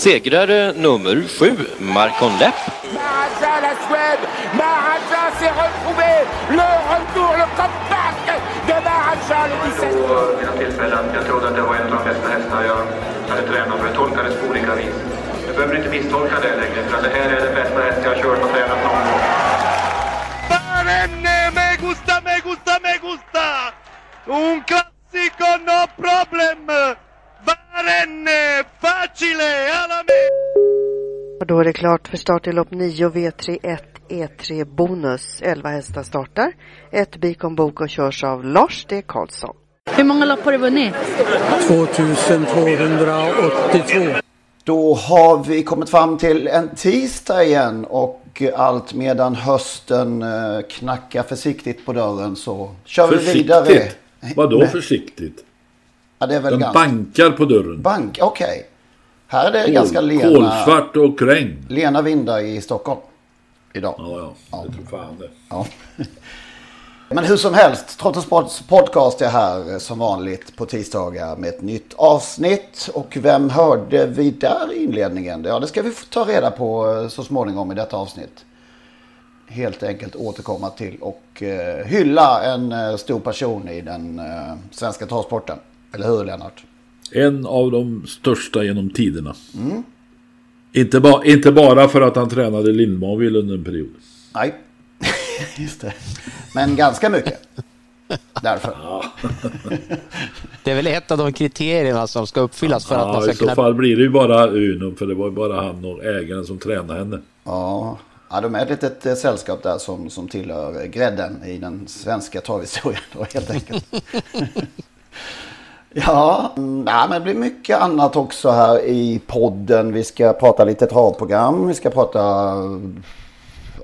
Segrare nummer sju, Marcon Lepp. La Suède. S'est retrouvé. Le retour, le comeback de le 17. Jag trodde att det var en av de bästa hästar jag hade tränat för det tolkades på olika vis. Du behöver inte misstolka det längre för det här är den bästa häst jag har kört och tränat någon gång. Barenne, me gusta, me gusta, me gusta! Un classico, no problem! Barenne, facile, alla! Och då är det klart för start i lopp 9 V31 E3 Bonus. 11 hästar startar. Ett Bikon Bok och körs av Lars D. Karlsson. Hur många lopp har du vunnit? 2282. Då har vi kommit fram till en tisdag igen och allt medan hösten eh, knackar försiktigt på dörren så kör vi vidare. Försiktigt? Vadå försiktigt? Ja, det är väl Den ganska... bankar på dörren. Bank, okej. Här är det Kol, ganska lena, kolsvart och regn. lena vindar i Stockholm idag. Ja, ja. Det tror fan det. Ja. Men hur som helst, Trots Sports podcast är här som vanligt på tisdagar med ett nytt avsnitt. Och vem hörde vi där i inledningen? Ja, det ska vi ta reda på eh, så småningom i detta avsnitt. Helt enkelt återkomma till och eh, hylla en eh, stor person i den svenska travsporten. Eller hur Lennart? En av de största genom tiderna. Mm. Inte, ba, inte bara för att han tränade Lindmarvill under en period. Nej, just det. Men ganska mycket. Därför. Det är väl ett av de kriterierna som ska uppfyllas för att man Ja, ska i så kunna... fall blir det ju bara Unum. För det var ju bara han och ägaren som tränade henne. Ja, ja de är ett litet eh, sällskap där som, som tillhör grädden i den svenska travhistorien då helt enkelt. ja, nej, men det blir mycket annat också här i podden. Vi ska prata lite travprogram. Vi ska prata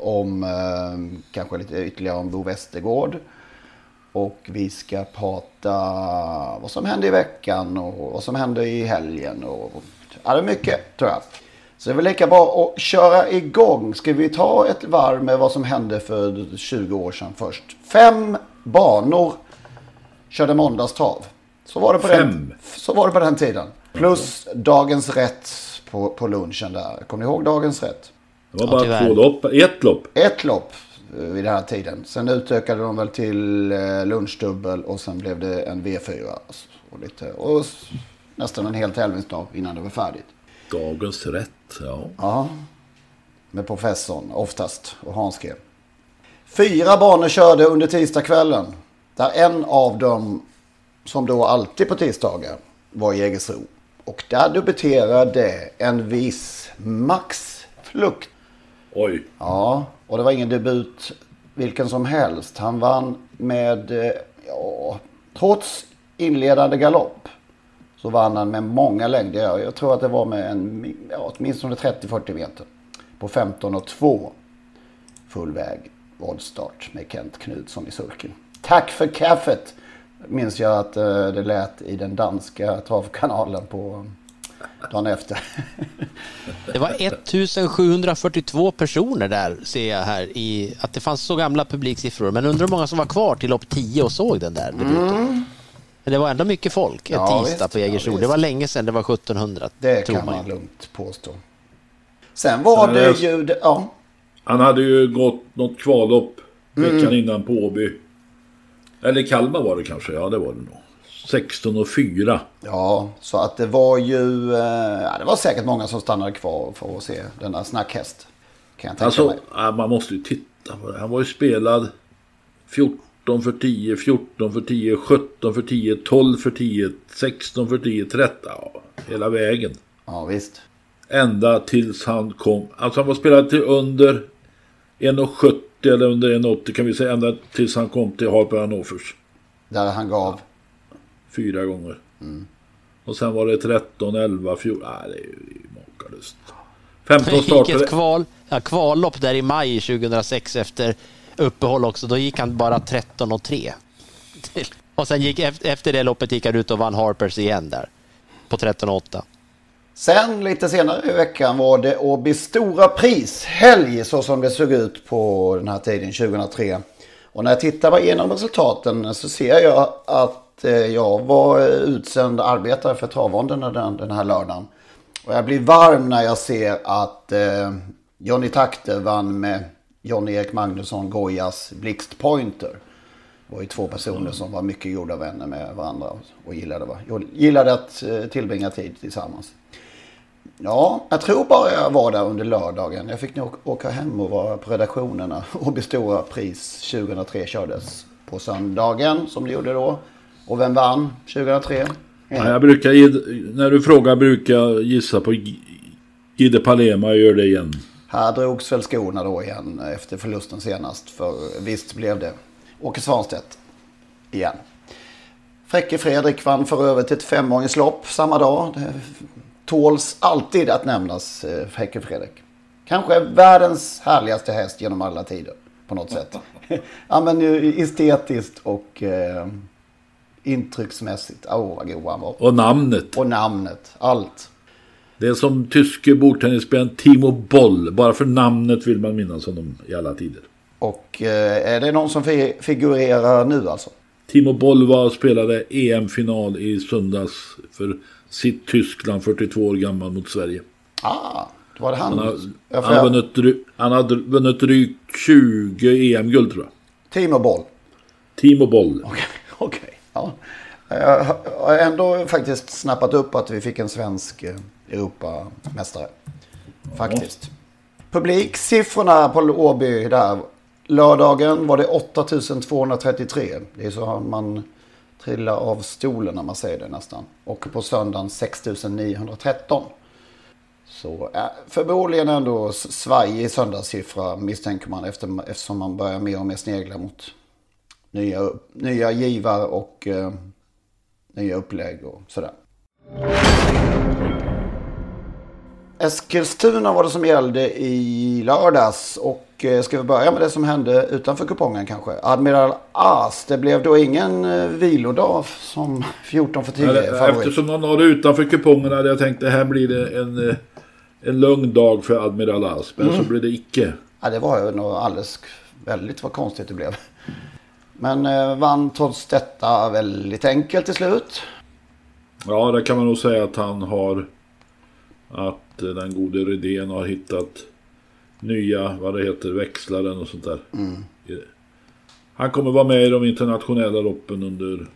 om eh, kanske lite ytterligare om Bo Westergård. Och vi ska prata vad som hände i veckan och vad som hände i helgen. Och, ja, det är mycket tror jag. Så det är väl lika bra att köra igång. Ska vi ta ett varv med vad som hände för 20 år sedan först? Fem banor körde måndagstrav. Så var det på, Fem? Den, så var det på den tiden. Plus dagens rätt på, på lunchen där. Kommer ni ihåg dagens rätt? Det var bara två lopp. Ett lopp. Ett lopp eh, vid den här tiden. Sen utökade de väl till eh, lunchdubbel och sen blev det en V4. Och, lite, och nästan en hel tävlingsdag innan det var färdigt. Dagens rätt, ja. Ja, med professorn oftast och Hans G. Fyra banor körde under tisdagskvällen. Där en av dem, som då alltid på tisdagar, var Jägersro. Och där debuterade en viss Max Flukt. Oj. Ja, och det var ingen debut vilken som helst. Han vann med, eh, ja, trots inledande galopp. Så vann han med många längder. Jag tror att det var med en, ja, åtminstone 30-40 meter. På 15 och 2. Full väg. Voltstart med Kent Knutsson i sulken. Tack för kaffet! Minns jag att eh, det lät i den danska travkanalen på dagen efter. Det var 1742 personer där ser jag här i att det fanns så gamla publiksiffror. Men undrar hur många som var kvar till lopp 10 och såg den där debuten. Mm. Men det var ändå mycket folk en Ja, tisdag visst, på Jägersro. ja, det var länge sedan, det var 1700 Det tror kan man. man lugnt påstå. Sen var det ju... Ja. Han hade ju gått något kvallopp veckan Mm. innan på Åby. Eller Kalmar var det kanske, ja det var det nog. 16 och 4. Ja, så att det var ju... eh, Ja, det var säkert många som stannade kvar för att se denna snackhäst. Kan jag tänka Alltså, mig. man måste ju titta på det. Han var ju spelad 14 för 10, 14 för 10, 17 för 10, 12 för 10, 16 för 10, 13. Ja, hela vägen. Ja, visst. Ända tills han kom. Alltså han var spelad till under 1,70 eller under 1,80 kan vi säga. Ända tills han kom till Harper Hannoffers. Där han gav. Fyra gånger. Mm. Och sen var det 13, 11, 14. Nej, det är ju makalöst. 15 gick startade. ett kval, ja, kvallopp där i maj 2006 efter uppehåll också. Då gick han bara 13 och 3. Och sen gick efter, efter det loppet gick han ut och vann Harpers igen där. På 13 och 8. Sen lite senare i veckan var det Åbys stora prishelg så som det såg ut på den här tiden 2003. Och när jag tittar igenom resultaten så ser jag att eh, jag var utsänd arbetare för Travfonden den, den här lördagen. Och jag blir varm när jag ser att eh, Johnny Takte vann med Johnny-Erik Magnusson Gojas Blixt Pointer. Det var ju två personer som var mycket goda vänner med varandra och gillade, gillade att eh, tillbringa tid tillsammans. Ja, jag tror bara jag var där under lördagen. Jag fick nog åka hem och vara på redaktionerna. Och stora pris 2003 kördes på söndagen som det gjorde då. Och vem vann 2003? Ja, jag brukar, när du frågar brukar jag gissa på Gide Palema. Jag gör det igen. Här drogs väl skorna då igen efter förlusten senast. För visst blev det Åke Svanstedt igen. Fräcke Fredrik vann för övrigt ett femåringslopp samma dag. Tåls alltid att nämnas eh, Fräcke Fredrik. Kanske världens härligaste häst genom alla tider på något sätt. ja men ju estetiskt och eh, intrycksmässigt. Åh oh, vad god han var. Och namnet. Och namnet. Allt. Det är som tyske bordtennisspelaren Timo Boll. Bara för namnet vill man minnas honom i alla tider. Och eh, är det någon som fi- figurerar nu alltså? Timo Boll var och spelade EM-final i söndags för sitt Tyskland, 42 år gammal, mot Sverige. Ah, då var det han. Han har, Ja, han vunnit, han har vunnit drygt 20 EM-guld tror jag. Timo Boll. Timo Boll. Okej. Ja. Jag har ändå faktiskt snappat upp att vi fick en svensk eh, Europamästare. Faktiskt. Publiksiffrorna på Åby där. Lördagen var det 8233. Det är så man trillar av stolen när man säger det nästan. Och på söndagen 6913. Så äh, förmodligen ändå svajig söndagssiffra misstänker man efter, eftersom man börjar mer och mer snegla mot nya, nya givare och eh, nya upplägg och sådär. Eskilstuna var det som gällde i lördags och eh, ska vi börja med det som hände utanför kupongen kanske. Admiral As, det blev då ingen eh, vilodag som 14 för 10 Eller, favorit. Eftersom någon har det utanför kupongen hade jag tänkt det här blir det en, eh, en lugn dag för Admiral Asp. Men Mm. så blev det icke. Ja, det var ju nog alldeles väldigt vad konstigt det blev. Men eh, vann trots detta väldigt enkelt till slut. Ja, det kan man nog säga att han har... Att eh, den gode Rydén har hittat nya, vad det heter, växlaren och sånt där. Mm. Han kommer vara med i de internationella loppen under...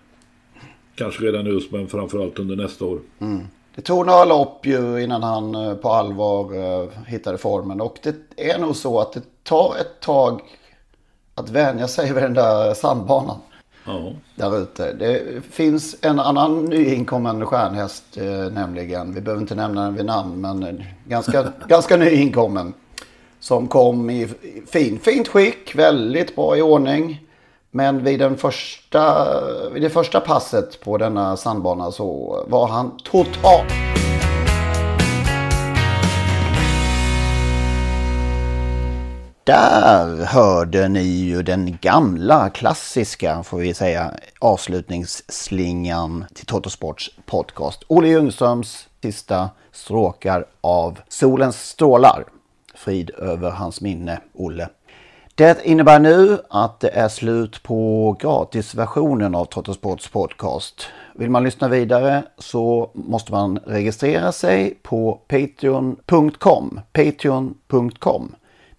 Kanske redan nu, men framförallt under nästa år. Mm. Det tog några lopp ju innan han eh, på allvar eh, hittade formen. Och det är nog så att det tar ett tag att vänja sig vid den där sandbanan. Ja. Där ute. Det finns en annan nyinkommen stjärnhäst eh, nämligen. Vi behöver inte nämna den vid namn men ganska, ganska nyinkommen. Som kom i i fin, fint skick, väldigt bra i ordning. Men vid, den första, vid det första passet på denna sandbana så var han total. Där hörde ni ju den gamla klassiska, får vi säga, avslutningsslingan till Totosports podcast. Olle Ljungströms sista stråkar av Solens strålar. Frid över hans minne, Olle. Det innebär nu att det är slut på gratisversionen av Trottosports podcast. Vill man lyssna vidare så måste man registrera sig på patreon.com. Patreon.com.